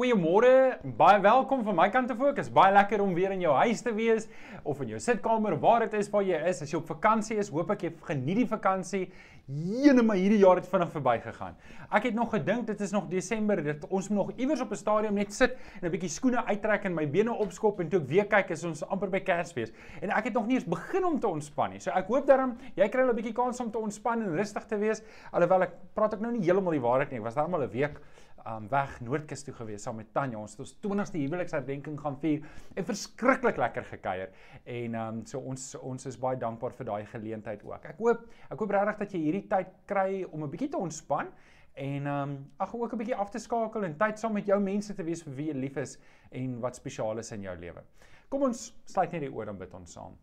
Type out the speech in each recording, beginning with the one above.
Goeiemôre, baie welkom van my kant af ook. Dit is baie lekker om weer in jou huis te wees of in jou sitkamer waar dit is waar jy is. As jy op vakansie is, hoop ek jy geniet die vakansie. Jene maar hierdie jaar het vinnig verbygegaan. Ek het nog gedink dit is nog Desember, dit ons moet nog iewers op 'n stadium net sit en 'n bietjie skoene uittrek en my bene opskop en toe ek weer kyk is ons amper by Kersfees. En ek het nog nie eens begin om te ontspan nie. So ek hoop daarom jy kry 'n bietjie kans om te ontspan en rustig te wees. Alhoewel ek praat ek nou nie heeltemal die waarheid nie. Ek was daar al 'n week um weg Noordkus toe gewees saam met Tanya. Ons het ons 20ste huweliksherdenking gaan vier en verskriklik lekker gekuier. En um so ons ons is baie dankbaar vir daai geleentheid ook. Ek hoop ek hoop regtig dat jy hierdie tyd kry om 'n bietjie te ontspan en um ag ook 'n bietjie af te skakel en tyd saam met jou mense te wees vir wie jy lief is en wat spesiaal is in jou lewe. Kom ons sluit net die oor en bid ons saam.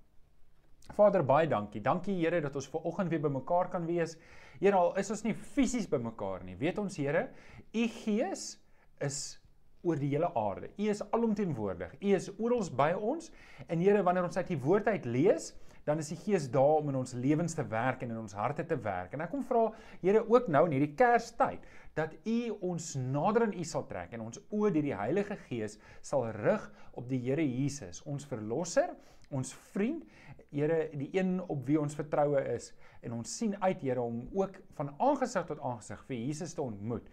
Vader, baie dankie. Dankie Here dat ons ver oggend weer bymekaar kan wees. Here, al is ons nie fisies bymekaar nie. Weet ons Here, u Gees is oor die hele aarde. U is alomteenwoordig. U is oral by ons. En Here, wanneer ons uit die woord uit lees, dan is die Gees daar om in ons lewens te werk en in ons harte te werk. En ek kom vra, Here, ook nou in hierdie Kerstyd, dat U ons nader aan U sal trek en ons oë deur die Heilige Gees sal rig op die Here Jesus, ons verlosser, ons vriend Here die een op wie ons vertroue is en ons sien uit Here om ook van aangesig tot aangesig vir Jesus te ontmoet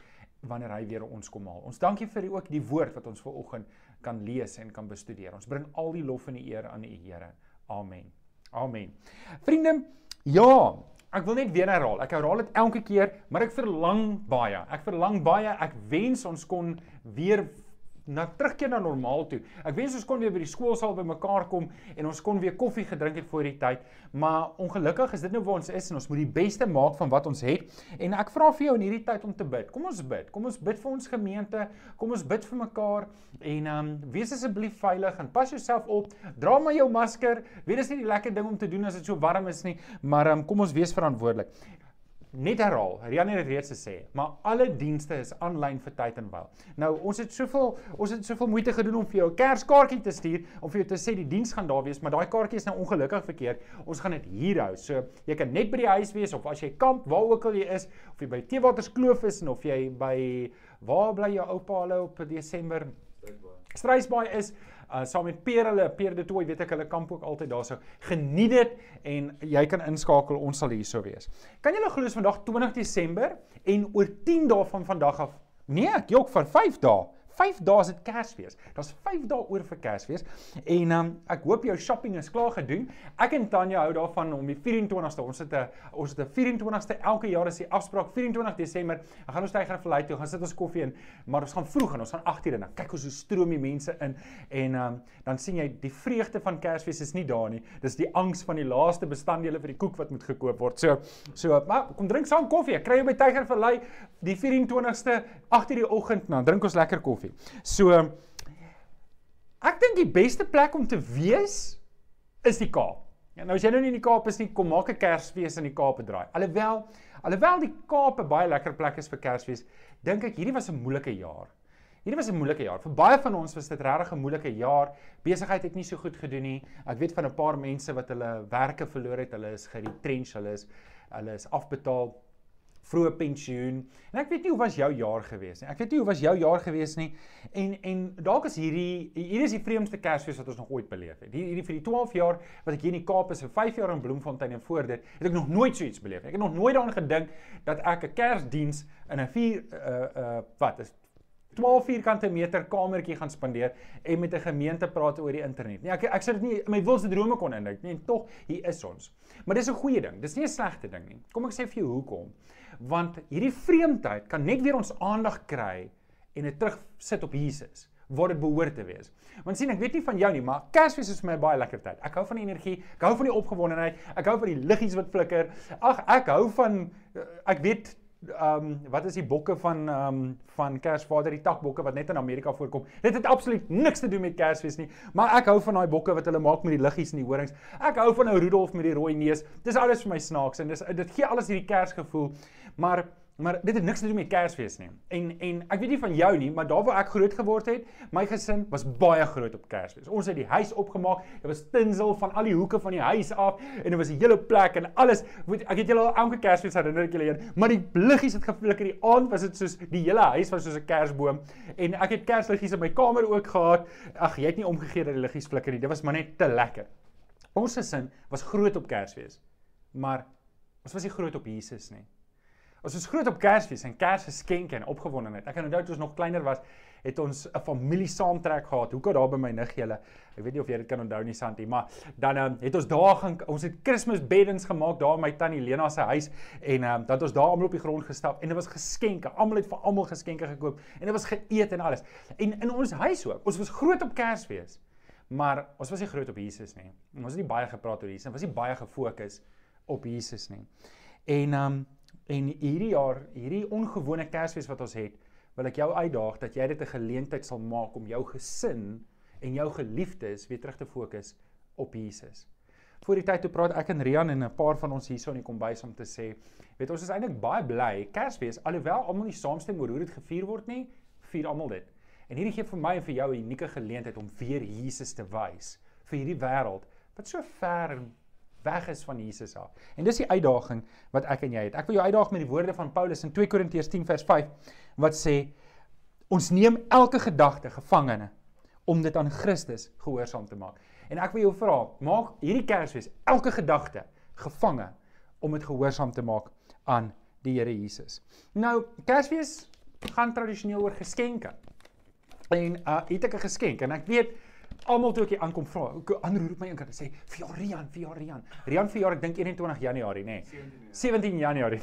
wanneer hy weer ons kom haal. Ons dankie vir ook die woord wat ons ver oggend kan lees en kan bestudeer. Ons bring al die lof en die eer aan U Here. Amen. Amen. Vriende, ja, ek wil net weer herhaal. Ek herhaal dit elke keer, maar ek verlang baie. Ek verlang baie. Ek wens ons kon weer na terugkeer na normaal toe. Ek wens ons kon weer by die skoolsaal bymekaar kom en ons kon weer koffie gedrink het voor die tyd, maar ongelukkig is dit nou waar ons is en ons moet die beste maak van wat ons het. En ek vra vir jou in hierdie tyd om te bid. Kom ons bid. Kom ons bid vir ons gemeente. Kom ons bid vir mekaar en ehm um, wees asseblief veilig en pas jouself op. Dra maar jou masker. Weet dis nie die lekker ding om te doen as dit so warm is nie, maar ehm um, kom ons wees verantwoordelik net herhaal. Rian het reeds gesê, maar alle dienste is aanlyn vir tyd en wyl. Nou, ons het soveel ons het soveel moeite gedoen om vir jou 'n Kerskaartjie te stuur om vir jou te sê die diens gaan daar wees, maar daai kaartjie is nou ongelukkig verkeerd. Ons gaan dit hier hou. So, jy kan net by die huis wees of as jy kamp, waar ook al jy is, of jy by Teewaters Kloof is en of jy by waar bly jou oupa hulle op Desember Strysbaai is uh saam met Peer hulle Peer de Tooi weet ek hulle kamp ook altyd daarso. Geniet dit en jy kan inskakel ons sal hier so wees. Kan julle glo is vandag 20 Desember en oor 10 dae van vandag af nee, ek jok van 5 dae 5 dae is dit Kersfees. Daar's 5 dae oor vir Kersfees. En um, ek hoop jou shopping is klaar gedoen. Ek en Tanya hou daarvan om die 24ste, ons het 'n ons het 'n 24ste elke jaar is die afspraak 24 Desember. Dan gaan ons tyger verlei toe, gaan sit ons koffie in, maar ons gaan vroeg en ons gaan 8 uur en dan kyk ons hoe stroom die mense in en um, dan sien jy die vreugde van Kersfees is nie daar nie. Dis die angs van die laaste bestanddele vir die koek wat moet gekoop word. So so maar kom drink saam koffie. Ek kry jou by tyger verlei die 24ste 8 uur die oggend, dan drink ons lekker koffie koffie. So ek dink die beste plek om te wees is die Kaap. Ja, nou as jy nou nie in die Kaap is nie, kom maak 'n Kersfees in die Kaap draai. Alhoewel alhoewel die Kaap 'n baie lekker plek is vir Kersfees, dink ek hierdie was 'n moeilike jaar. Hierdie was 'n moeilike jaar. Vir baie van ons was dit regtig 'n moeilike jaar. Besigheid het nie so goed gedoen nie. Ek weet van 'n paar mense wat hulle werke verloor het. Hulle is geretrench, hulle is hulle is afbetaal vroeë pensioen. En ek weet nie hoe was jou jaar gewees nie. Ek weet nie hoe was jou jaar gewees nie. En en dalk is hierdie hier is die vreemdste Kersfees wat ons nog ooit beleef het. Hier hierdie vir die 12 jaar wat ek hier in die Kaap is vir 5 jaar in Bloemfontein en voor dit, het ek nog nooit so iets beleef nie. Ek het nog nooit daaraan gedink dat ek 'n Kersdiens in 'n 4 uh uh wat is 12 vierkante meter kamertjie gaan spandeer en met 'n gemeente praat oor die internet. Nee, ek ek sê dit nie my wilste drome kon indink nie. Tog hier is ons. Maar dis 'n goeie ding. Dis nie 'n slegte ding nie. Kom ek sê vir jou hoekom? Want hierdie vreemdheid kan net weer ons aandag kry en dit terugsit op Jesus waar dit behoort te wees. Want sien ek weet nie van jou nie, maar Kersfees is vir my baie lekker tyd. Ek hou van die energie, ek hou van die opgewondenheid, ek hou van die liggies wat flikker. Ag, ek hou van eh, ek weet ehm um, wat is die bokke van ehm um, van Kersvader, die takbokke wat net in Amerika voorkom. Dit het absoluut niks te doen met Kersfees nie, maar ek hou van daai bokke wat hulle maak met die liggies en die horings. Ek hou van ou Rudolf met die rooi neus. Dis alles vir my snaaks en dis dit gee alles hierdie Kersgevoel. Maar maar dit het niks te doen met Kersfees nie. En en ek weet nie van jou nie, maar daar waar ek groot geword het, my gesin was baie groot op Kersfees. Ons het die huis opgemaak. Dit was tinsel van al die hoeke van die huis af en dit was 'n hele plek en alles. Ek het julle al elke Kersfees herinner ek julle een, maar die liggies het geflikker. Die aand was dit soos die hele huis was soos 'n Kersboom en ek het Kersliggies in my kamer ook gehad. Ag, jy het nie omgegee dat die liggies flikker nie. Dit was maar net te lekker. Ons gesin was groot op Kersfees. Maar ons was nie groot op Jesus nie. Ons was groot op Kersfees en Kersgeskenke en opgewondenheid. Ek kan onthou toe ons nog kleiner was, het ons 'n familie saamtrek gehad. Hoekom daar by my niggie hulle. Ek weet nie of jy dit kan onthou nie Santi, maar dan um, het ons daar gaan ons het Kersfees beddens gemaak daar in my tannie Lena se huis en um, dat ons daar almal op die grond gestap en dit was geskenke. Almal het vir almal geskenke gekoop en dit was geëet en alles. En in ons huis ook. Ons was groot op Kersfees. Maar ons was nie groot op Jesus nie. Ons het nie baie gepraat oor Jesus, ons was nie baie gefokus op Jesus nie. En um En hierdie jaar, hierdie ongewone Kersfees wat ons het, wil ek jou uitdaag dat jy dit 'n geleentheid sal maak om jou gesin en jou geliefdes weer terug te fokus op Jesus. Voor die tyd toe praat ek en Rian en 'n paar van ons hierso in die kombuis om te sê, weet ons is eintlik baie bly Kersfees alhoewel almal nie saamstem oor hoe dit gevier word nie, vier almal dit. En hierdie gee vir my en vir jou 'n unieke geleentheid om weer Jesus te wys vir hierdie wêreld wat so ver en weg is van Jesus af. En dis die uitdaging wat ek en jy het. Ek wil jou uitdaag met die woorde van Paulus in 2 Korintiërs 10 vers 5 wat sê ons neem elke gedagte gevangene om dit aan Christus gehoorsaam te maak. En ek wil jou vra, maak hierdie Kersfees elke gedagte gevange om dit gehoorsaam te maak aan die Here Jesus. Nou, Kersfees gaan tradisioneel oor geskenke. En uh het ek 'n geskenk en ek weet Almal toe ek hier aankom vra, ek aanroep my eendag sê vir jou Rian, vir jou Rian. Rian vir jaar ek dink 21 Januarie nê. Nee. 17 Januarie.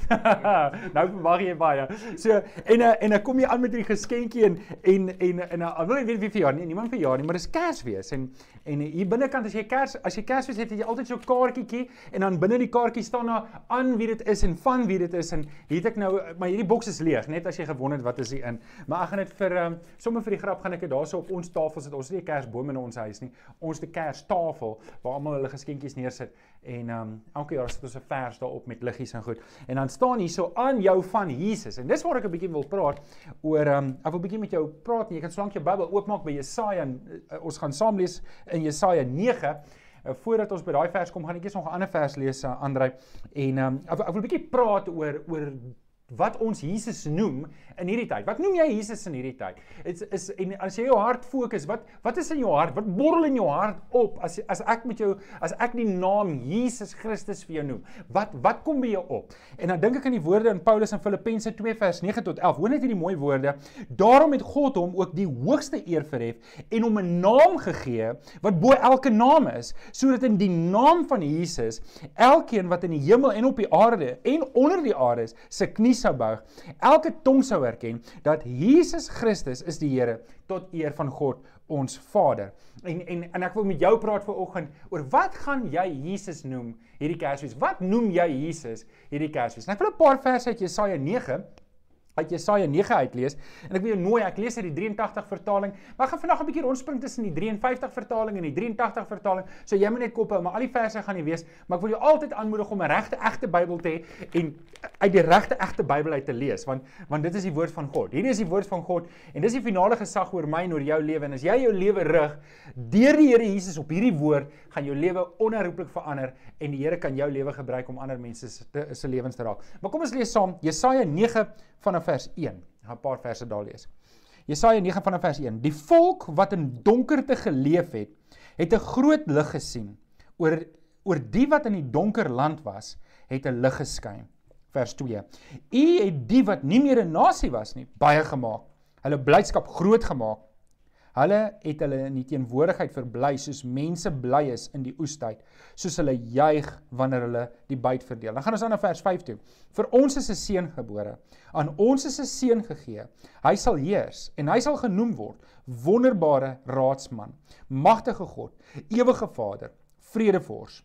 nou verwag jy baie. So en eh, en ek kom hier aan met hierdie geskenkie en en en en ek wil weet wie vir jaar nie, niemand vir jaar nie, maar dis Kersfees en en hier binnekant as jy Kers as jy Kersfees het, het jy altyd so 'n kaartjietjie en dan binne die kaartjie staan daar aan wie dit is en van wie dit is en hier het ek nou maar hierdie boks is leeg, net as jy gewonder het wat is hier in. Maar ek gaan dit vir um, sommer vir die grap gaan ek dit daarso op ons tafel sit. Ons het nie 'n Kersboom in ons huis nie. Ons het 'n Kerstafel waar almal hulle geskenkies neersit en um, elke jaar sit ons 'n vers daarop met liggies en goed. En dan staan hier so aan jou van Jesus. En dis waar ek 'n bietjie wil praat oor um, ek wil bietjie met jou praat en jy kan slank jou Bybel oopmaak by Jesaja en uh, ons gaan saam lees in Jesaja 9. Uh, voordat ons by daai vers kom, gaan ek eers nog 'n ander vers lees, uh, Andrej. En um, ek, ek wil 'n bietjie praat oor oor wat ons Jesus noem in hierdie tyd. Wat noem jy Jesus in hierdie tyd? Dit is, is en as jy jou hart fokus, wat wat is in jou hart? Wat borrel in jou hart op as as ek met jou as ek die naam Jesus Christus vir jou noem? Wat wat kom by jou op? En dan dink ek aan die woorde in Paulus in Filippense 2 vers 9 tot 11. Hoor net hierdie mooi woorde. Daarom het God hom ook die hoogste eer verhef en hom 'n naam gegee wat bo elke naam is, sodat in die naam van Jesus elkeen wat in die hemel en op die aarde en onder die aarde is, se knie sou buig. Elke tong sou erken dat Jesus Christus is die Here tot eer van God ons Vader. En en en ek wil met jou praat vanoggend oor wat gaan jy Jesus noem hierdie Kersfees? Wat noem jy Jesus hierdie Kersfees? Nou ek wil 'n paar verse uit Jesaja 9 uit Jesaja 9 uitlees. En ek wil jou nooi ek lees uit die 83 vertaling maar ek gaan vandag 'n bietjie rondspring tussen die 53 vertaling en die 83 vertaling. So jy moet net kop hou maar al die verse gaan nie wees maar ek wil jou altyd aanmoedig om 'n regte egte Bybel te hê en uit die regte egte Bybel uit te lees want want dit is die woord van God. Hierdie is die woord van God en dis die finale gesag oor my en oor jou lewe. En as jy jou lewe rig deur die Here Jesus op hierdie woord gaan jou lewe onherroepelik verander en die Here kan jou lewe gebruik om ander mense se lewens te raak maar kom ons lees saam Jesaja 9 vanaf vers 1. Ek gaan 'n paar verse daar lees. Jesaja 9 vanaf vers 1. Die volk wat in donkerte geleef het, het 'n groot lig gesien. Oor oor die wat in die donker land was, het 'n lig geskyn. Vers 2. U het die wat nie meer 'n nasie was nie, baie gemaak. Hulle blydskap groot gemaak. Hulle het hulle in die teenwoordigheid verbly soos mense bly is in die oestyd, soos hulle juig wanneer hulle die byt verdeel. Dan gaan ons aan na vers 5 toe. Vir ons is 'n seun gebore, aan ons is 'n seun gegee. Hy sal heers en hy sal genoem word wonderbare raadsman, magtige God, ewige Vader, vredevors.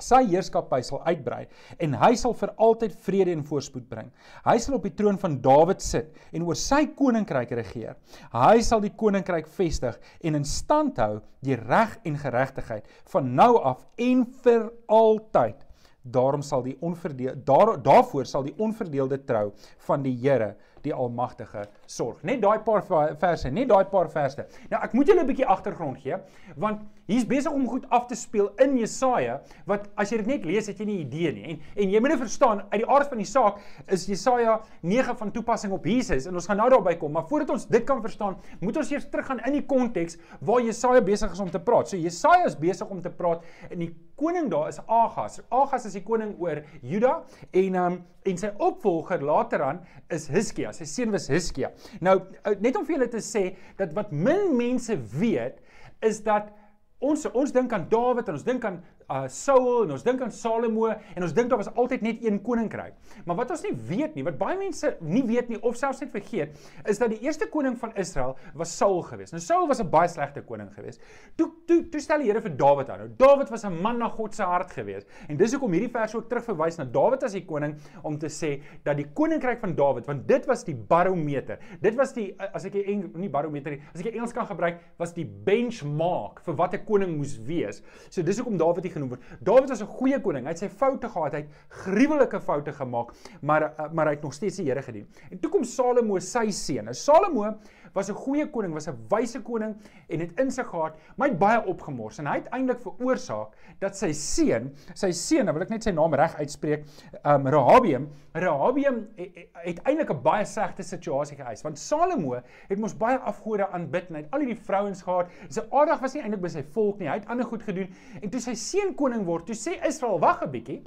Sy heerskappy sal uitbrei en hy sal vir altyd vrede en voorspoed bring. Hy sal op die troon van Dawid sit en oor sy koninkryk regeer. Hy sal die koninkryk vestig en in stand hou die reg en geregtigheid van nou af en vir altyd. Daarom sal die onverdeel daar daarvoor sal die onverdeelde trou van die Here die Almagtige sorg. Net daai paar verse, net daai paar verse. Nou ek moet julle 'n bietjie agtergrond gee want hier's besig om goed af te speel in Jesaja wat as jy dit net lees het jy nie idee nie. En en jy moet nou verstaan uit die aard van die saak is Jesaja 9 van toepassing op Jesus en ons gaan nou daarby kom, maar voordat ons dit kan verstaan, moet ons eers teruggaan in die konteks waar Jesaja besig is om te praat. So Jesaja is besig om te praat en die koning daar is Agas. Agas is die koning oor Juda en um, en sy opvolger later aan is Hiskia. Sy seun was Hiskia. Nou eh, net om vir julle te sê dat wat min mense weet is dat ons ons dink aan Dawid en ons dink aan uh Saul en ons dink aan Salomo en ons dink daar was altyd net een koninkryk. Maar wat ons nie weet nie, wat baie mense nie weet nie of selfs net vergeet, is dat die eerste koning van Israel was Saul geweest. Nou Saul was 'n baie slegte koning geweest. Toe toe toe stel die Here vir Dawid aan. Nou Dawid was 'n man na God se hart geweest. En dis hoekom hierdie vers ook terugverwys na Dawid as die koning om te sê dat die koninkryk van Dawid, want dit was die barometer. Dit was die as ek nie barometer nie, as ek Engels kan gebruik, was die benchmark vir wat 'n koning moes wees. So dis hoekom Dawid die genoem word. Dawid was 'n goeie koning. Hy het sy foute gehad, hy het gruwelike foute gemaak, maar eh, maar hy het nog steeds die Here gedien. En toe kom Salomo, sy seun. Nou Salomo was 'n goeie koning, was 'n wyse koning en het insig gehad, maar hy het baie opgemors en hy het eintlik veroorsaak dat sy seun, sy seun, nou wil ek net sy naam reg uitspreek, um Rehabium, Rehabium het, het eintlik 'n baie slegte situasie geëis want Salomo het mos baie afgode aanbid en hy het al hierdie vrouens gehad. Sy aandag was nie eintlik by sy volk nie. Hy het ander goed gedoen en toe sy seun koning word, toe sê Israel, wag 'n bietjie.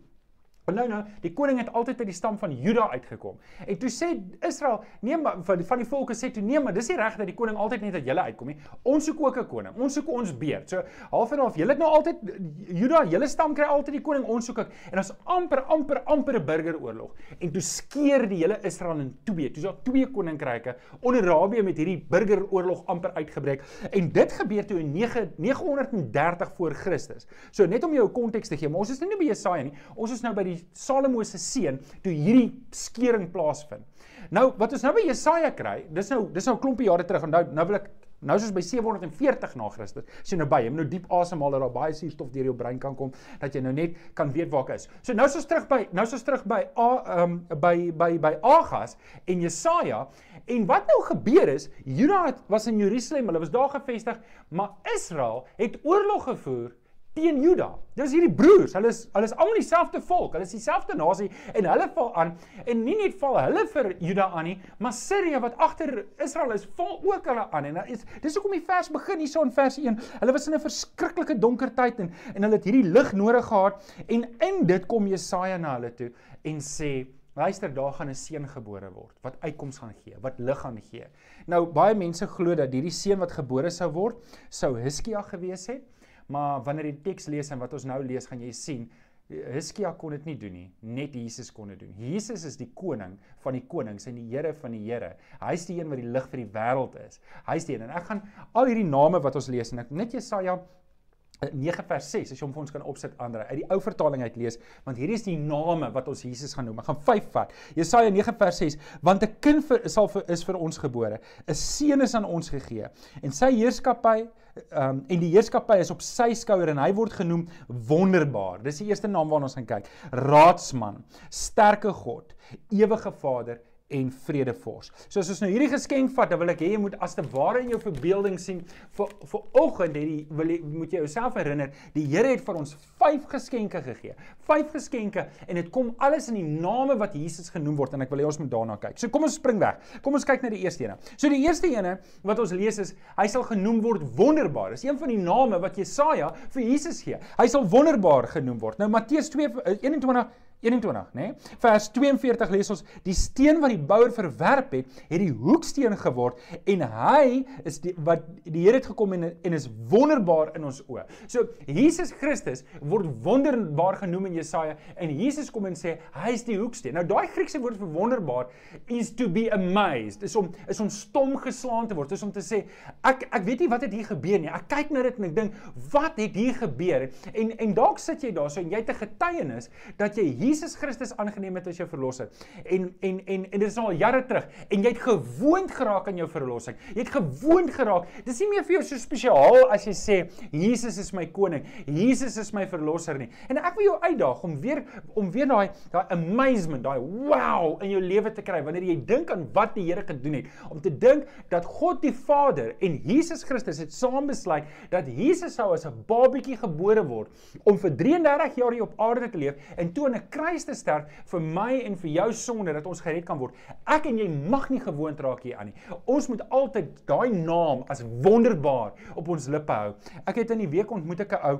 Maar nou die koning het altyd uit die stam van Juda uitgekom. En toe sê Israel, nee maar van die, van die volke sê toe nee, maar dis nie reg dat die koning altyd net uit julle uitkom nie. Ons soek ook 'n koning. Ons soek ons beerd. So half en half, julle het nou altyd Juda, julle stam kry altyd die koning. Ons soek ek. En ons amper amper amper 'n burgeroorlog. En toe skeer die hele Israel in twee. Toe is daar twee koninkryke onder Arabië met hierdie burgeroorlog amper uitgebreek. En dit gebeur toe in 9 930 voor Christus. So net om jou konteks te gee, maar ons is nou nie by Jesaja nie. Ons is nou by die die Salomo se seun toe hierdie skering plaasvind. Nou wat ons nou by Jesaja kry, dis nou dis nou 'n klompie jare terug en nou nou wil ek nou soos by 740 na Christus. Sien nou by, moet nou diep asemhaal dat daar baie suurstof deur jou brein kan kom dat jy nou net kan weet waar ek is. So nou is ons terug by nou is ons terug by ehm um, by by by Agas en Jesaja en wat nou gebeur is, Juda was in Jerusalem, hulle was daar gevestig, maar Israel het oorlog gevoer teen Juda. Dis hierdie broers. Hulle is hulle is almal dieselfde volk. Hulle is dieselfde nasie en hulle val aan en nie net val hulle vir Juda aan nie, maar Sirië wat agter Israel is, val ook hulle aan. En is dis hoekom die vers begin hierso in vers 1. Hulle was in 'n verskriklike donker tyd en en hulle het hierdie lig nodig gehad en in dit kom Jesaja na hulle toe en sê Luister, daar gaan 'n seun gebore word wat uitkoms gaan gee, wat lig gaan gee. Nou baie mense glo dat hierdie seun wat gebore sou word, sou Hiskia gewees het. Maar wanneer jy die teks lees en wat ons nou lees, gaan jy sien Hiskia kon dit nie doen nie, net Jesus kon dit doen. Jesus is die koning van die konings en die Here van die Here. Hy's die een wat die lig vir die wêreld is. Hy's die een en ek gaan al hierdie name wat ons lees en ek net Jesaja 9 vers 6 as jy hom vir ons kan opsit Andre uit die ou vertaling uit lees want hierdie is die name wat ons Jesus gaan noem. Ek gaan 5 vat. Jesaja 9 vers 6 want 'n kind vir, sal vir, is vir ons gebore. 'n Seun is aan ons gegee en sy heerskappy um, en die heerskappy is op sy skouer en hy word genoem wonderbaar. Dis die eerste naam waarna ons gaan kyk. Raadsman, sterke God, ewige Vader en vredevors. So as ons nou hierdie geskenk vat, dan wil ek hê jy moet as te ware in jou verbeelding sien vir vir oggend het die wil jy moet jy jouself herinner, die Here het vir ons 5 geskenke gegee. 5 geskenke en dit kom alles in die name wat Jesus genoem word en ek wil hê ons moet daarna kyk. So kom ons spring weg. Kom ons kyk na die eerste ene. So die eerste ene wat ons lees is hy sal genoem word wonderbaar. Dis een van die name wat Jesaja vir Jesus gee. Hy sal wonderbaar genoem word. Nou Matteus 2 21 21, né? Nee? Vers 42 lees ons: "Die steen wat die bouer verwerp het, het die hoeksteen geword en hy is die wat die Here het gekom en en is wonderbaar in ons oë." So Jesus Christus word wonderbaar genoem in Jesaja en Jesus kom en sê hy is die hoeksteen. Nou daai Griekse woord vir wonderbaar is to be amazed. Is om is om stom geslaan te word. Is om te sê ek ek weet nie wat het hier gebeur nie. Ek kyk na dit en ek dink wat het hier gebeur? En en dalk sit jy daar so en jy het 'n getuienis dat jy hier Jesus Christus aangeneem het as jou verlosser en en en en dit is al jare terug en jy het gewoond geraak aan jou verlossing. Jy het gewoond geraak. Dis nie meer vir jou so spesiaal as jy sê Jesus is my koning. Jesus is my verlosser nie. En ek wil jou uitdaag om weer om weer daai daai amazement, daai wow in jou lewe te kry wanneer jy dink aan wat die Here gedoen het. Om te dink dat God die Vader en Jesus Christus het saam besluit dat Jesus sou as 'n babietjie gebore word om vir 33 jaar hier op aarde te leef en toe aan 'n kruis te sterf vir my en vir jou sonde dat ons gered kan word. Ek en jy mag nie gewoond raak hier aan nie. Ons moet altyd daai naam as wonderbaar op ons lippe hou. Ek het in die week ontmoet ek 'n ou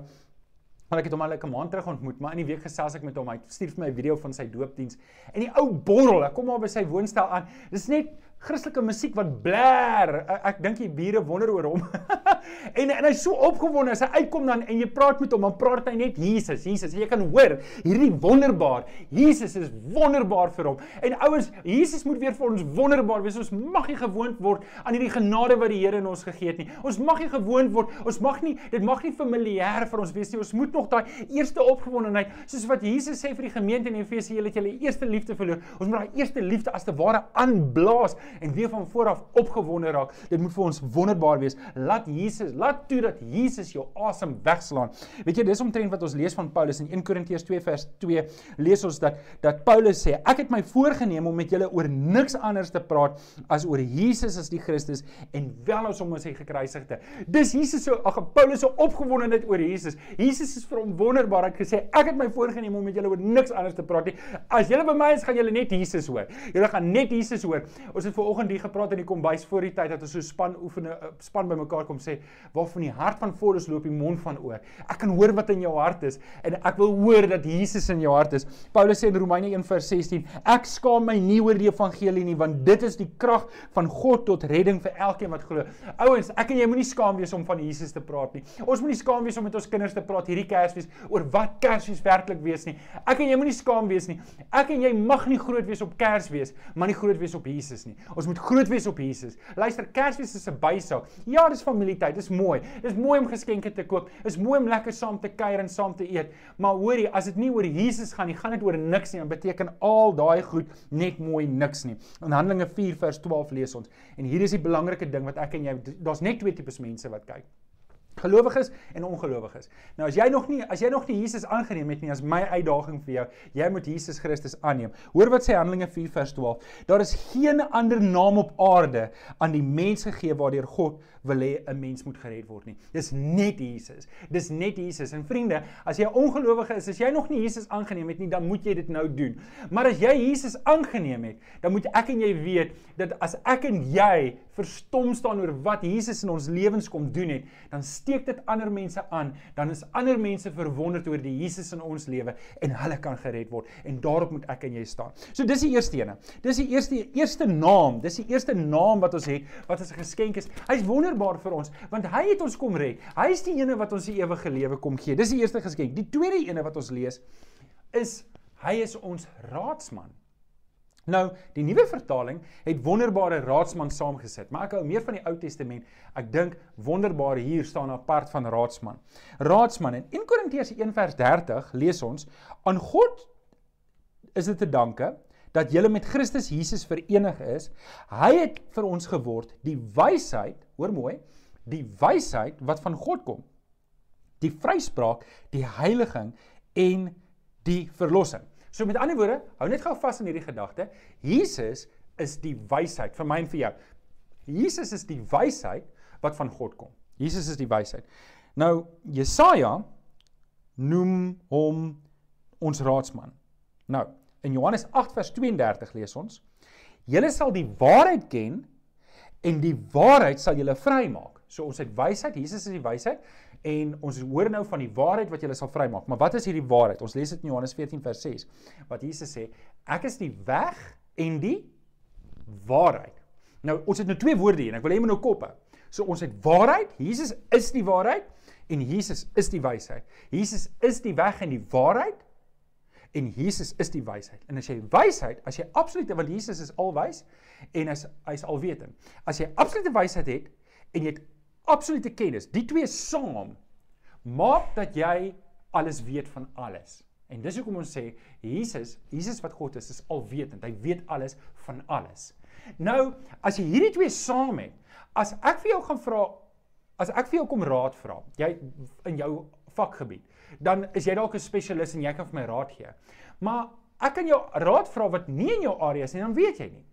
Maar ek het hom al 'n maand terug ontmoet, maar in die week gesels ek met hom. Hy stuur vir my 'n video van sy doopdiens. En die ou borrel, ek kom maar by sy woonstel aan. Dis net Christelike musiek wat. Ek, ek dink die bure wonder oor hom. en en hy's so opgewonde as hy uitkom dan en jy praat met hom, dan praat hy net Jesus, Jesus. En jy kan hoor hierdie wonderbaar. Jesus is wonderbaar vir hom. En ouens, Jesus moet weer vir ons wonderbaar wees. Ons mag nie gewoond word aan hierdie genade wat die Here in ons gegee het nie. Ons mag nie gewoond word. Ons mag nie dit mag nie familier vir ons wees nie. Ons moet nog daai eerste opgewondenheid, soos wat Jesus sê vir die gemeente in Efesië, julle het julle eerste liefde verloor. Ons moet daai eerste liefde as te ware aanblaas en weer van voor af opgewonde raak. Dit moet vir ons wonderbaar wees. Laat Jesus, laat toe dat Jesus jou asem wegslaan. Weet jy, dis omtrent wat ons lees van Paulus in 1 Korintiërs 2 vers 2 lees ons dat dat Paulus sê, ek het my voorgenem om met julle oor niks anders te praat as oor Jesus as die Christus en wel as om as hy gekruisigde. Dis Jesus se ag Paulus se opgewondenheid oor Jesus. Jesus is vir hom wonderbaar. Het gesê, ek het my voorgenem om met julle oor niks anders te praat nie. As julle by my is, gaan julle net Jesus hoor. Julle gaan net Jesus hoor. Ons het ver oggend hier gepraat in die kombuis voor die tyd dat ons so span oefene eh, span bymekaar kom sê waarvan die hart van vol is loop die mond van oor. Ek kan hoor wat in jou hart is en ek wil hoor dat Jesus in jou hart is. Paulus sê in Romeine 1:16 ek skaam my nie oor die evangelie nie want dit is die krag van God tot redding vir elkeen wat glo. Ouens, ek en jy moenie skaam wees om van Jesus te praat nie. Ons moenie skaam wees om met ons kinders te praat hierdie Kersfees oor wat Kersfees werklik wees nie. Ek en jy moenie skaam wees nie. Ek en jy mag nie groot wees op Kersfees, maar nie groot wees op Jesus nie. Ons moet groot wees op Jesus. Luister, Kersfees is 'n bysaak. Ja, dis familietyd, dis mooi. Dis mooi om geskenke te koop. Dis mooi om lekker saam te kuier en saam te eet. Maar hoorie, as dit nie oor Jesus gaan nie, gaan dit oor niks nie. Dan beteken al daai goed net mooi niks nie. In Handelinge 4 vers 12 lees ons. En hier is die belangrike ding wat ek en jy daar's net twee tipes mense wat kyk gelowiges en ongelowiges. Nou as jy nog nie as jy nog nie Jesus aangeneem het nie, as my uitdaging vir jou, jy moet Jesus Christus aanneem. Hoor wat sê Handelinge 4 vers 12. Daar is geen ander naam op aarde aan die mens gegee waardeur God wil hê 'n mens moet gered word nie. Dis net Jesus. Dis net Jesus. En vriende, as jy 'n ongelowige is, as jy nog nie Jesus aangeneem het nie, dan moet jy dit nou doen. Maar as jy Jesus aangeneem het, dan moet ek en jy weet dat as ek en jy verstom staan oor wat Jesus in ons lewens kom doen het, dan steek dit ander mense aan, dan is ander mense verwonderd oor die Jesus in ons lewe en hulle kan gered word. En daarop moet ek en jy staan. So dis die eerste ene. Dis die eerste eerste naam, dis die eerste naam wat ons het wat as 'n geskenk is. Hy's wonder wonderbaar vir ons want hy het ons kom red. Hy is die ene wat ons die ewige lewe kom gee. Dis die eerste geskenk. Die tweede ene wat ons lees is hy is ons raadsman. Nou, die nuwe vertaling het wonderbare raadsman saamgesit, maar ek hou meer van die Ou Testament. Ek dink wonderbare hier staan apart van raadsman. Raadsman in 1 Korintiërs 1:30 lees ons aan God is dit te danke dat julle met Christus Jesus verenig is. Hy het vir ons geword die wysheid, hoor mooi, die wysheid wat van God kom. Die vryspraak, die heiliging en die verlossing. So met ander woorde, hou net gou vas in hierdie gedagte. Jesus is die wysheid vir my en vir jou. Jesus is die wysheid wat van God kom. Jesus is die wysheid. Nou Jesaja noem hom ons raadsman. Nou, in Johannes 8 vers 32 lees ons: Julle sal die waarheid ken en die waarheid sal julle vrymaak. So ons het wysheid, Jesus is die wysheid en ons hoor nou van die waarheid wat julle sal vrymaak. Maar wat is hierdie waarheid? Ons lees dit in Johannes 14 vers 6. Wat Jesus sê: Ek is die weg en die waarheid. Nou ons het nou twee woorde hier en ek wil hê jy moet nou kop hou. So ons het waarheid, Jesus is die waarheid en Jesus is die wysheid. Jesus is die weg en die waarheid en Jesus is die wysheid. En as jy wysheid, as jy absolute want Jesus is alwys en as hy's alwetend. As jy absolute wysheid het en jy het absolute kennis, die twee saam maak dat jy alles weet van alles. En dis hoekom ons sê Jesus, Jesus wat God is, is alwetend. Hy weet alles van alles. Nou, as jy hierdie twee saam het, as ek vir jou gaan vra, as ek vir jou kom raad vra, jy in jou vakgebied, dan is jy dalk 'n spesialis en jy kan vir my raad gee. Maar ek kan jou raad vra wat nie in jou area is nie, dan weet jy nie.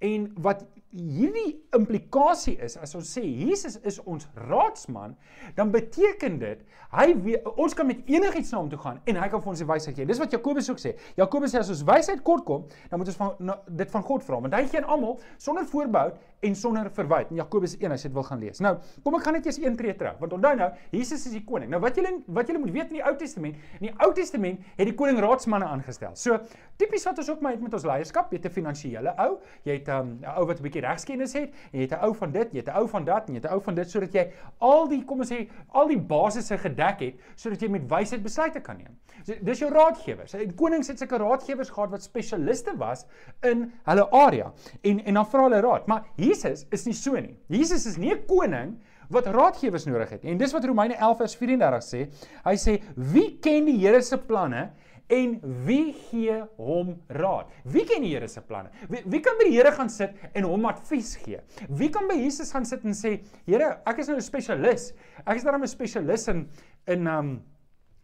En wat hierdie implikasie is as ons sê Jesus is ons raadsman, dan beteken dit hy weet, ons kan met enigiets na hom toe gaan en hy kan vir ons die wysheid gee. Dis wat Jakobus ook sê. Jakobus sê as ons wysheid kort kom, dan moet ons van na, dit van God vra want hy gee aan almal sonder voorbehou en sonder verwyd. In Jakobus 1 as jy dit wil gaan lees. Nou, kom ek gaan net eers een tree terug want onthou nou, Jesus is die koning. Nou wat julle wat julle moet weet in die Ou Testament, in die Ou Testament het die koning raadsmanne aangestel. So, tipies wat ons ook maar het met ons leierskap, jy het 'n finansiële ou, jy het 'n um, ou wat 'n bietjie regskennis het en jy het 'n ou van dit, jy het 'n ou van dat en jy het 'n ou van dit sodat jy al die kom ons sê al die basisse gedek het sodat jy met wysheid besluite kan neem. So dis jou raadgewers. En konings het sulke raadgewers gehad wat spesialiste was in hulle area en en dan vra hulle raad. Maar Jesus is nie so nie. Jesus is nie 'n koning wat raadgewers nodig het. En dis wat Romeine 11 vers 34 sê. Hy sê wie ken die Here se planne en wie gee hom raad? Wie ken die Here se planne? Wie, wie kan by die Here gaan sit en hom advies gee? Wie kan by Jesus gaan sit en sê, Here, ek is nou 'n spesialis. Ek is daarom 'n spesialis in in um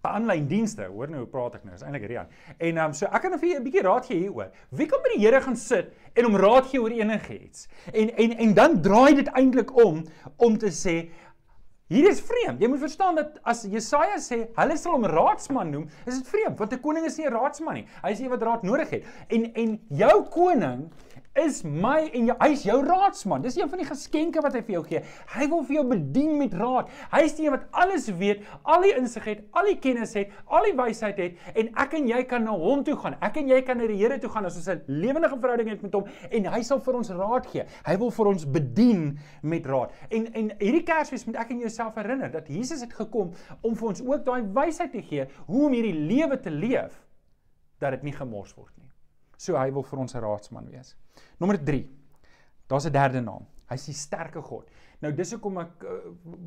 aanlyn dienste. Hoor nou hoe praat ek nou? Dis eintlik Rian. En um so ek kan vir julle 'n bietjie raad gee hieroor. Wie kan by die Here gaan sit en hom raad gee oor enigiets? En en en dan draai dit eintlik om om te sê Hier is vreemd. Jy moet verstaan dat as Jesaja sê hulle sal hom raadsman noem, is dit vreemd want 'n koning is nie 'n raadsman nie. Hy is een wat raad nodig het. En en jou koning is my en jou hy's jou raadsman. Dis een van die geskenke wat hy vir jou gee. Hy wil vir jou bedien met raad. Hy is die een wat alles weet, al die insig het, al die kennis het, al die wysheid het en ek en jy kan na hom toe gaan. Ek en jy kan na die Here toe gaan as ons 'n lewendige verhouding het met hom en hy sal vir ons raad gee. Hy wil vir ons bedien met raad. En en hierdie Kersfees moet ek en jouself herinner dat Jesus het gekom om vir ons ook daai wysheid te gee hoe om hierdie lewe te leef dat dit nie gemors word nie. So hy wil vir ons 'n raadsman wees. Nommer 3. Daar's 'n derde naam. Hy's die sterke God. Nou dis hoekom ek uh,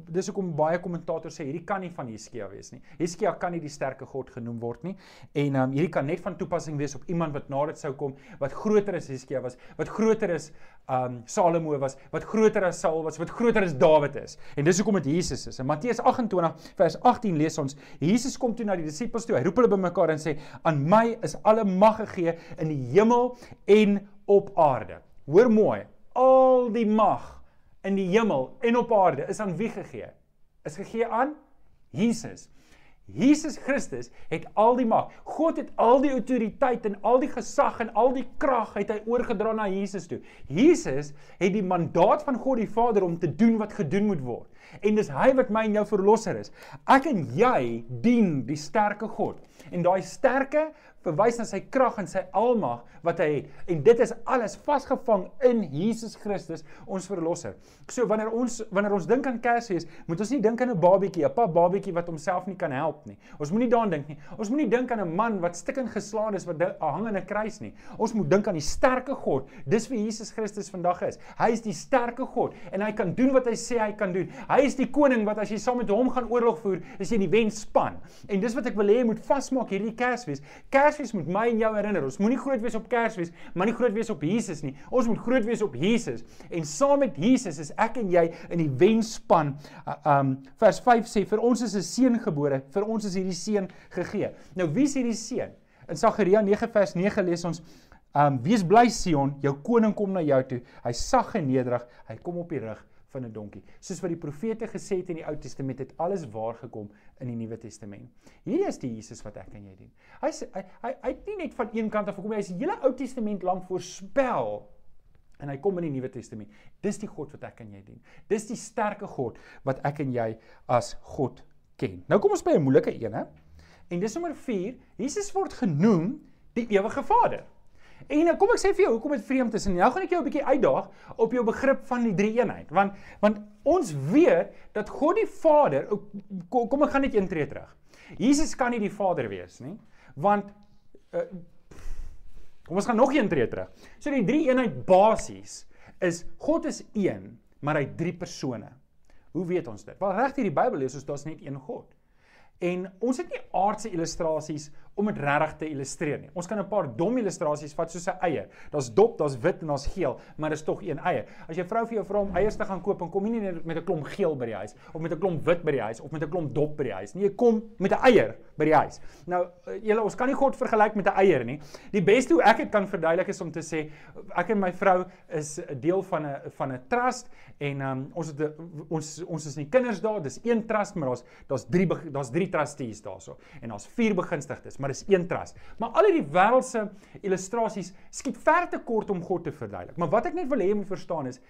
dis hoekom baie kommentators sê hierdie kan nie van Heskia wees nie. Heskia kan nie die sterke God genoem word nie. En um, hierdie kan net van toepassing wees op iemand wat na dit sou kom wat groter as Heskia was, wat groter is um Salomo was, wat groter as Saul was, wat groter as Dawid is. En dis hoekom dit Jesus is. In Matteus 28 vers 18 lees ons: Jesus kom toe na die disippels toe. Hy roep hulle bymekaar en sê: "Aan my is alle mag gegee in die hemel en op aarde." Hoor mooi, al die mag in die hemel en op aarde is aan wie gegee? Is gegee aan Jesus. Jesus Christus het al die mag. God het al die autoriteit en al die gesag en al die krag het hy oorgedra na Jesus toe. Jesus het die mandaat van God die Vader om te doen wat gedoen moet word. En dis hy wat my en jou verlosser is. Ek en jy dien die sterke God. En daai sterke verwys na sy krag en sy almag wat hy het. En dit is alles vasgevang in Jesus Christus, ons verlosser. So wanneer ons wanneer ons dink aan Kersfees, moet ons nie dink aan 'n babietjie, 'n pap babietjie wat homself nie kan help nie. Ons moenie daaraan dink nie. Ons moenie dink aan 'n man wat stikkend geslaan is wat hang in 'n kruis nie. Ons moet dink aan die sterke God. Dis wie Jesus Christus vandag is. Hy is die sterke God en hy kan doen wat hy sê hy kan doen. Hy is die koning wat as jy saam met hom gaan oorlog voer, is jy die wenspan. En dis wat ek wil hê jy moet vasmaak hierdie Kersfees. Kersfees moet my en jou herinner. Ons moenie groot wees op Kersfees, maar nie groot wees op Jesus nie. Ons moet groot wees op Jesus. En saam met Jesus is ek en jy in die wenspan. Uh, um vers 5 sê vir ons is 'n seun gebore, vir ons is hierdie seun gegee. Nou wie is hierdie seun? In Sagaria 9 vers 9 lees ons Um wees bly Sion, jou koning kom na jou toe. Hy sag en nederig, hy kom op die rug van 'n donkie. Soos wat die profete gesê het in die Ou Testament het alles waar gekom in die Nuwe Testament. Hierdie is die Jesus wat ek en jy dien. Hy hy hy het nie net van een kant af gekom, hy is die hele Ou Testament lank voorspel en hy kom in die Nuwe Testament. Dis die God wat ek en jy dien. Dis die sterke God wat ek en jy as God ken. Nou kom ons by 'n moeilike een, hè? En dis nommer 4. Jesus word genoem die ewige Vader. En nou kom ek sê vir jou hoekom dit vreemd is en nou gaan ek jou 'n bietjie uitdaag op jou begrip van die drie eenheid. Want want ons weet dat God die Vader kom, kom ek gaan net een tree terug. Jesus kan nie die Vader wees nie, want uh, kom ons gaan nog een tree terug. So die drie eenheid basies is God is een, maar hy drie persone. Hoe weet ons dit? Wel reg hier die Bybel lees ons daar's net een God. En ons het nie aardse illustrasies om dit regtig te illustreer nie. Ons kan 'n paar dom illustrasies vat soos 'n eier. Daar's dop, daar's wit en daar's geel, maar dis tog een eier. As jy vrou vir jou vra om eiers te gaan koop, dan kom jy nie met 'n klomp geel by die huis of met 'n klomp wit by die huis of met 'n klomp dop by die huis nie. Jy kom met 'n eier by die huis. Nou, eh, julle ons kan nie God vergelyk met 'n eier nie. Die beste hoe ek dit kan verduidelik is om te sê ek en my vrou is 'n deel van 'n van 'n trust en um, ons het ons ons is nie kinders daar, dis een trust, maar daar's daar's drie daar's drie trustees daarso en daar's vier begunstigdes, maar dis een trust. Maar al hierdie wêreldse illustrasies skiet ver te kort om God te verduidelik. Maar wat ek net wil hê jy moet verstaan is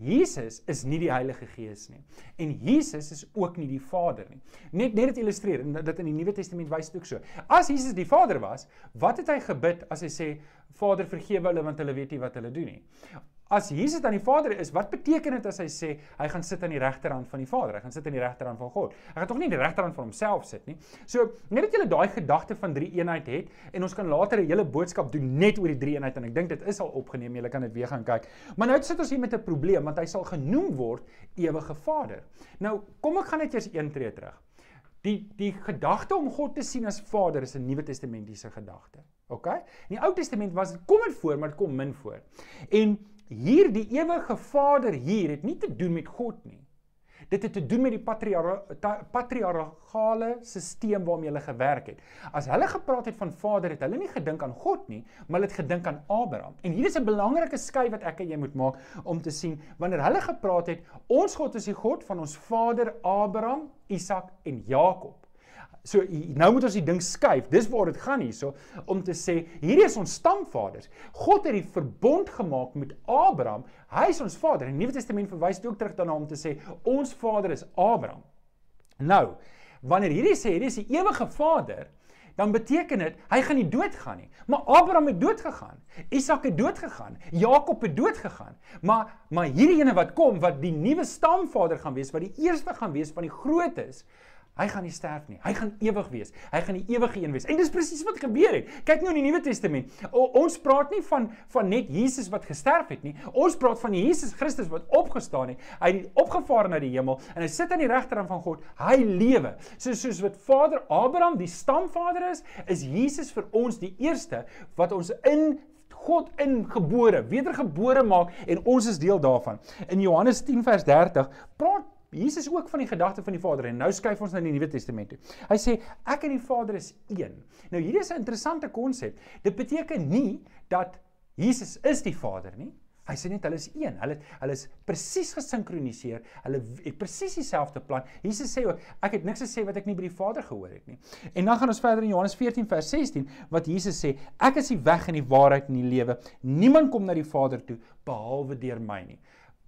Jesus is nie die Heilige Gees nie. En Jesus is ook nie die Vader nie. Net net dit illustreer en dit in die Nuwe Testament wys dit ook so. As Jesus die Vader was, wat het hy gebid as hy sê Vader vergewe hulle want hulle weet nie wat hulle doen nie? As Jesus dan die Vader is, wat beteken dit as hy sê hy gaan sit aan die regterhand van die Vader? Hy gaan sit aan die regterhand van God. Hy gaan tog nie aan die regterhand van homself sit nie. So, net dat jy daai gedagte van drie eenheid het en ons kan later 'n hele boodskap doen net oor die drie eenheid en ek dink dit is al opgeneem. Jy kan dit weer gaan kyk. Maar nou sit ons hier met 'n probleem want hy sal genoem word ewige Vader. Nou, kom ek gaan net eers een tree terug. Die die gedagte om God te sien as Vader is 'n Nuwe Testamentiese gedagte. OK? In die Ou Testament was dit kom dit voor, maar dit kom min voor. En hier die ewige Vader hier het nie te doen met God nie. Dit het te doen met die patriargale stelsel waarmee hulle gewerk het. As hulle gepraat het van Vader, het hulle nie gedink aan God nie, maar hulle het gedink aan Abraham. En hier is 'n belangrike skei wat ek en jy moet maak om te sien wanneer hulle gepraat het, ons God is die God van ons vader Abraham, Isak en Jakob. So nou moet ons die ding skuif. Dis waar dit gaan hierso om te sê hierdie is ons stamvaders. God het die verbond gemaak met Abraham. Hy is ons vader. In die Nuwe Testament verwys dit ook terug daarna om te sê ons vader is Abraham. Nou, wanneer hierdie sê hierdie is die ewige Vader, dan beteken dit hy gaan nie doodgaan nie. Maar Abraham het dood gegaan. Isak het dood gegaan. Jakob het dood gegaan. Maar maar hierdie ene wat kom wat die nuwe stamvader gaan wees, wat die eerste gaan wees van die grootes, Hy gaan nie sterf nie. Hy gaan ewig wees. Hy gaan die ewige een wees. En dis presies wat gebeur het. Kyk nou in die Nuwe Testament. O, ons praat nie van van net Jesus wat gesterf het nie. Ons praat van Jesus Christus wat opgestaan het. Hy het opgevaar na die hemel en hy sit aan die regterkant van God. Hy lewe. So soos wat Vader Abraham die stamvader is, is Jesus vir ons die eerste wat ons in God ingebore, wedergebore maak en ons is deel daarvan. In Johannes 10 vers 30 praat Jesus ook van die gedagte van die Vader en nou skuif ons na die Nuwe Testament toe. Hy sê ek en die Vader is een. Nou hierdie is 'n interessante konsep. Dit beteken nie dat Jesus is die Vader nie. Hy sê net hulle is een. Hulle hulle is presies gesinkroniseer. Hulle het presies dieselfde plan. Jesus sê ook ek het niks gesê wat ek nie by die Vader gehoor het nie. En dan gaan ons verder in Johannes 14 vers 16 wat Jesus sê ek is die weg en die waarheid en die lewe. Niemand kom na die Vader toe behalwe deur my nie.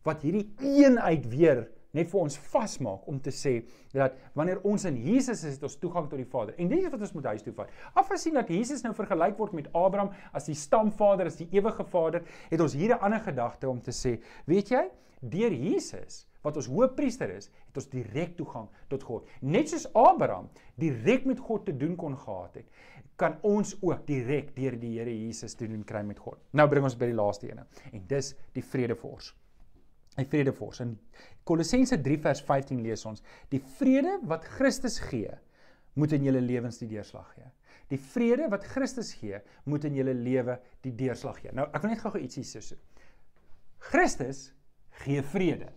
Wat hierdie eenheid weer net vir ons vasmaak om te sê dat wanneer ons in Jesus is, het ons toegang tot die Vader. En dit is wat ons moet huis toe vat. Afgesien dat Jesus nou vergelyk word met Abraham as die stamvader, as die ewige Vader, het ons hier 'n ander gedagte om te sê, weet jy, deur Jesus wat ons hoëpriester is, het ons direk toegang tot God. Net soos Abraham direk met God te doen kon gehad het, kan ons ook direk deur die Here Jesus te doen kry met God. Nou bring ons by die laaste ene en dis die vredevors. Die vredevors. In Kolossense 3 vers 15 lees ons: "Die vrede wat Christus gee, moet in julle lewens die deurslag gee." Die vrede wat Christus gee, moet in julle lewe die deurslag gee. Nou, ek wil net gou-gou ietsie sê. Christus gee vrede.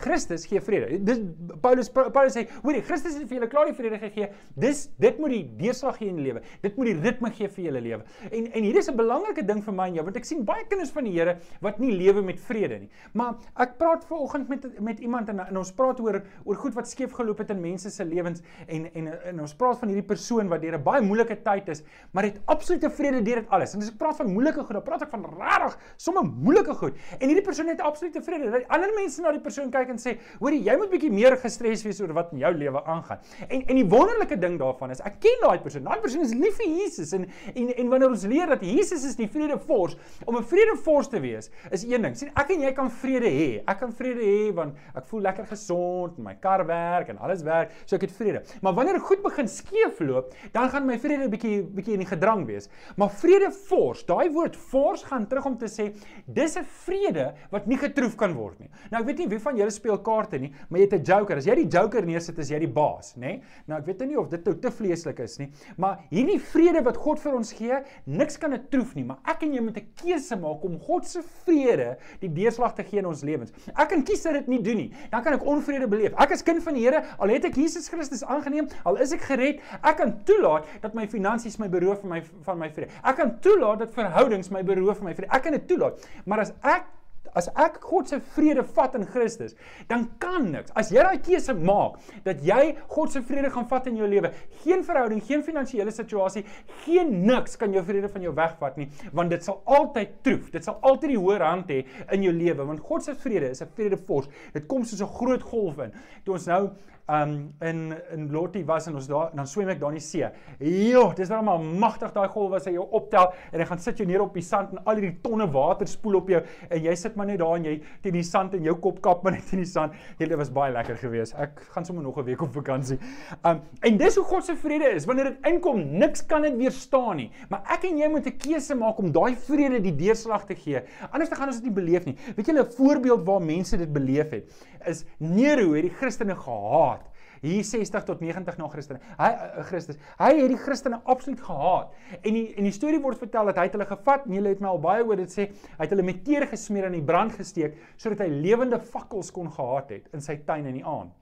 Christus gee vrede. Dis Paulus Paulus sê, hoorie, Christus het vir julle klaar die vrede gegee. Dis dit moet die deurslag gee in die lewe. Dit moet die ritme gee vir julle lewe. En en hier is 'n belangrike ding vir my en jou, want ek sien baie kinders van die Here wat nie lewe met vrede nie. Maar ek praat ver oggend met met iemand en, en ons praat oor oor goed wat skeef geloop het in mense se lewens en, en en ons praat van hierdie persoon wat deur 'n baie moeilike tyd is, maar het absolute vrede deur dit alles. En as ek praat van moeilike goed, dan praat ek van regtig sommer moeilike goed. En hierdie persoon het absolute vrede. Ander mense na die persoon kyk en sê, "Hoerie, jy moet bietjie meer gestres wees oor wat in jou lewe aangaan." En en die wonderlike ding daarvan is, ek ken daai persoon. Daai persoon is lief vir Jesus en en en wanneer ons leer dat Jesus is die vredevors, om 'n vredevors te wees, is een ding. sien, ek en jy kan vrede hê. Ek kan vrede hê want ek voel lekker gesond, my kar werk en alles werk, so ek het vrede. Maar wanneer goed begin skeefloop, dan gaan my vrede bietjie bietjie in die gedrang wees. Maar vredevors, daai woord fors gaan terug om te sê dis 'n vrede wat nie getroef kan word nie. Nou ek weet nie wie van julle speel kaarte nie, maar jy het 'n joker. As jy die joker neersit, is jy die baas, nê? Nee? Nou ek weet nie of dit nou te vleeslik is nie, maar hierdie vrede wat God vir ons gee, niks kan dit troef nie, maar ek en jy moet 'n keuse maak om God se vrede die deurslag te gee in ons lewens. Ek kan kies dat dit nie doen nie. Dan kan ek onvrede beleef. Ek is kind van die Here, al het ek Jesus Christus aangeneem, al is ek gered, ek kan toelaat dat my finansies my beroof van my van my vrede. Ek kan toelaat dat verhoudings my beroof van my vrede. Ek kan dit toelaat. Maar as ek as ek God se vrede vat in Christus, dan kan niks. As jy daai keuse maak dat jy God se vrede gaan vat in jou lewe, geen verhouding, geen finansiële situasie, geen niks kan jou vrede van jou wegvat nie, want dit sal altyd troef. Dit sal altyd die hoër hand hê in jou lewe, want God se vrede is 'n vredevors. Dit kom soos 'n groot golf in. Toe ons nou um in in Lottie was en ons daar dan swem ek daar in die see. Jo, dis nou maar magtig daai golf wat hy jou optel en hy gaan sit jou neer op die sand en al hierdie tonne water spoel op jou en jy sit maar net daar en jy teen die sand en jou kop kap maar net in die sand. Dit was baie lekker geweest. Ek gaan sommer nog 'n week op vakansie. Um en dis hoe God se vrede is. Wanneer dit inkom, niks kan dit weerstaan nie. Maar ek en jy moet 'n keuse maak om daai vrede die deurslag te gee. Anders dan gaan ons dit nie beleef nie. Weet julle 'n voorbeeld waar mense dit beleef het is Nero het die Christene gehaat hier 60 tot 90 na Christus. Hy uh, Christus. Hy het die Christene absoluut gehaat. En die en die storie word vertel dat hy het hulle gevat en hulle het my al baie oor dit sê, hy het hulle met teer gesmeer in die brand gesteek sodat hy lewende fakkels kon gehad het in sy tuin in die aand.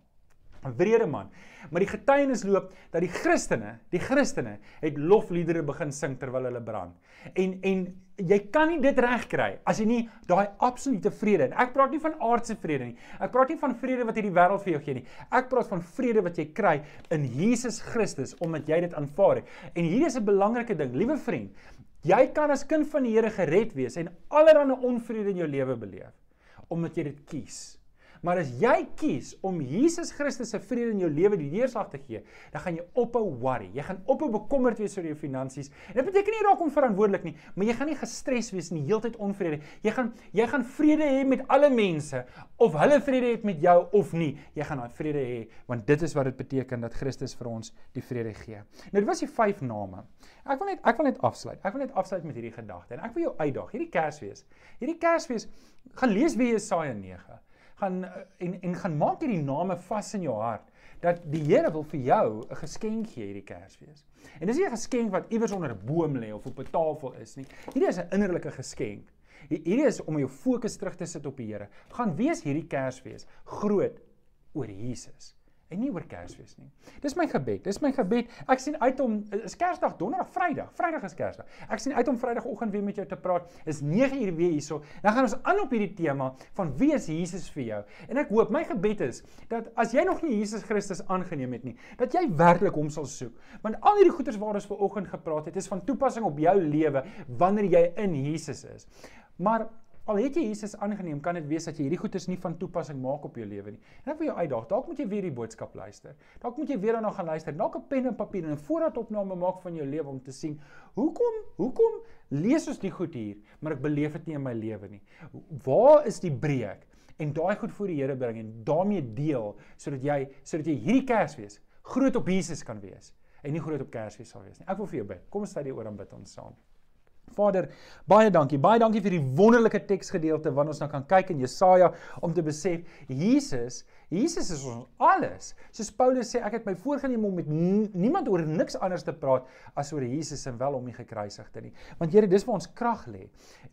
'n Wrede man. Maar die getuienis loop dat die Christene, die Christene het lofliedere begin sing terwyl hulle brand. En en jy kan nie dit regkry as jy nie daai absolute vrede en ek praat nie van aardse vrede nie. Ek praat nie van vrede wat hierdie wêreld vir jou gee nie. Ek praat van vrede wat jy kry in Jesus Christus omdat jy dit aanvaar het. En hier is 'n belangrike ding, liewe vriend. Jy kan as kind van die Here gered wees en allerlei onvrede in jou lewe beleef omdat jy dit kies. Maar as jy kies om Jesus Christus se vrede in jou lewe die deurslag te gee, dan gaan jy ophou worry. Jy gaan ophou bekommerd wees oor jou finansies. En dit beteken nie raak onverantwoordelik nie, maar jy gaan nie gestres wees nie, heeltyd onvrede. Jy gaan jy gaan vrede hê met alle mense of hulle vrede het met jou of nie. Jy gaan daai vrede hê want dit is wat dit beteken dat Christus vir ons die vrede gee. Nou dit was die vyf name. Ek wil net ek wil net afsluit. Ek wil net afsluit met hierdie gedagte en ek wil jou uitdaag. Hierdie Kersfees. Hierdie Kersfees gaan lees weer Jesaja 9 gaan eh, en en gaan maak hierdie name vas in jou hart dat die Here wil vir jou 'n geskenk gee hierdie Kersfees. En dis nie 'n geskenk wat iewers onder 'n boom lê of op 'n tafel is nie. Hierdie is 'n innerlike geskenk. Hierdie is om jou fokus terug te sit op die Here. Gaan wees hierdie Kersfees groot oor Jesus en nie oor Kersfees nie. Dis my gebed. Dis my gebed. Ek sien uit om is Kersdag, Donderdag, Vrydag. Vrydag is Kersdag. Ek sien uit om Vrydagoggend weer met jou te praat. Is 9uur weer hierso. Dan gaan ons aan op hierdie tema van wie is Jesus vir jou? En ek hoop my gebed is dat as jy nog nie Jesus Christus aangeneem het nie, dat jy werklik hom sal soek. Want al hierdie goeders waar ons ver oggend gepraat het, is van toepassing op jou lewe wanneer jy in Jesus is. Maar Al het jy Jesus aangeneem, kan dit wees dat jy hierdie goeders nie van toepassing maak op jou lewe nie. En ek wil jou uitdaag, dalk moet jy weer die boodskap luister. Dalk moet jy weer daarna gaan luister. Dalk 'n pen en papier en 'n voorraadopname maak van jou lewe om te sien hoekom hoekom lees ons die goed hier, maar ek beleef dit nie in my lewe nie. Waar is die breek? En daai goed voor die Here bring en daarmee deel sodat jy sodat jy hierdie Kersfees groot op Jesus kan wees en nie groot op Kersfees sal wees nie. Ek wil vir jou bid. Kom ons sê dit oor aan bid ons saam. Vader, baie dankie. Baie dankie vir die wonderlike teksgedeelte wat ons nou kan kyk in Jesaja om te besef Jesus Jesus is ons alles. Soos Paulus sê, ek het my voorgenem om met niemand oor niks anders te praat as oor Jesus en wel om die gekruisigde nie. Want Here, dis waar ons krag lê.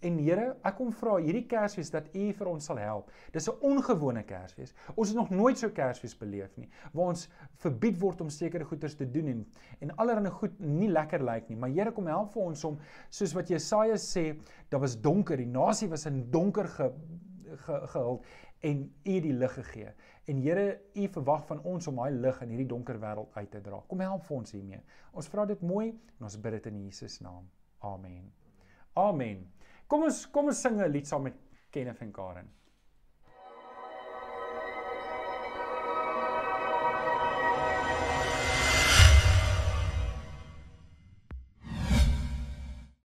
En Here, ek kom vra hierdie Kersfees dat U vir ons sal help. Dis 'n ongewone Kersfees. Ons het nog nooit so Kersfees beleef nie, waar ons verbied word om sekere goeders te doen en en allerlei goed nie lekker lyk nie. Maar Here, kom help vir ons om soos wat Jesaja sê, daar was donker, die nasie was in donker ge, ge, gehul en U die lig gegee. En Here, U verwag van ons om daai lig in hierdie donker wêreld uit te dra. Kom help vir ons hiermee. Ons vra dit mooi en ons bid dit in Jesus naam. Amen. Amen. Kom ons kom ons sing 'n lied saam met Kenneth en Karen.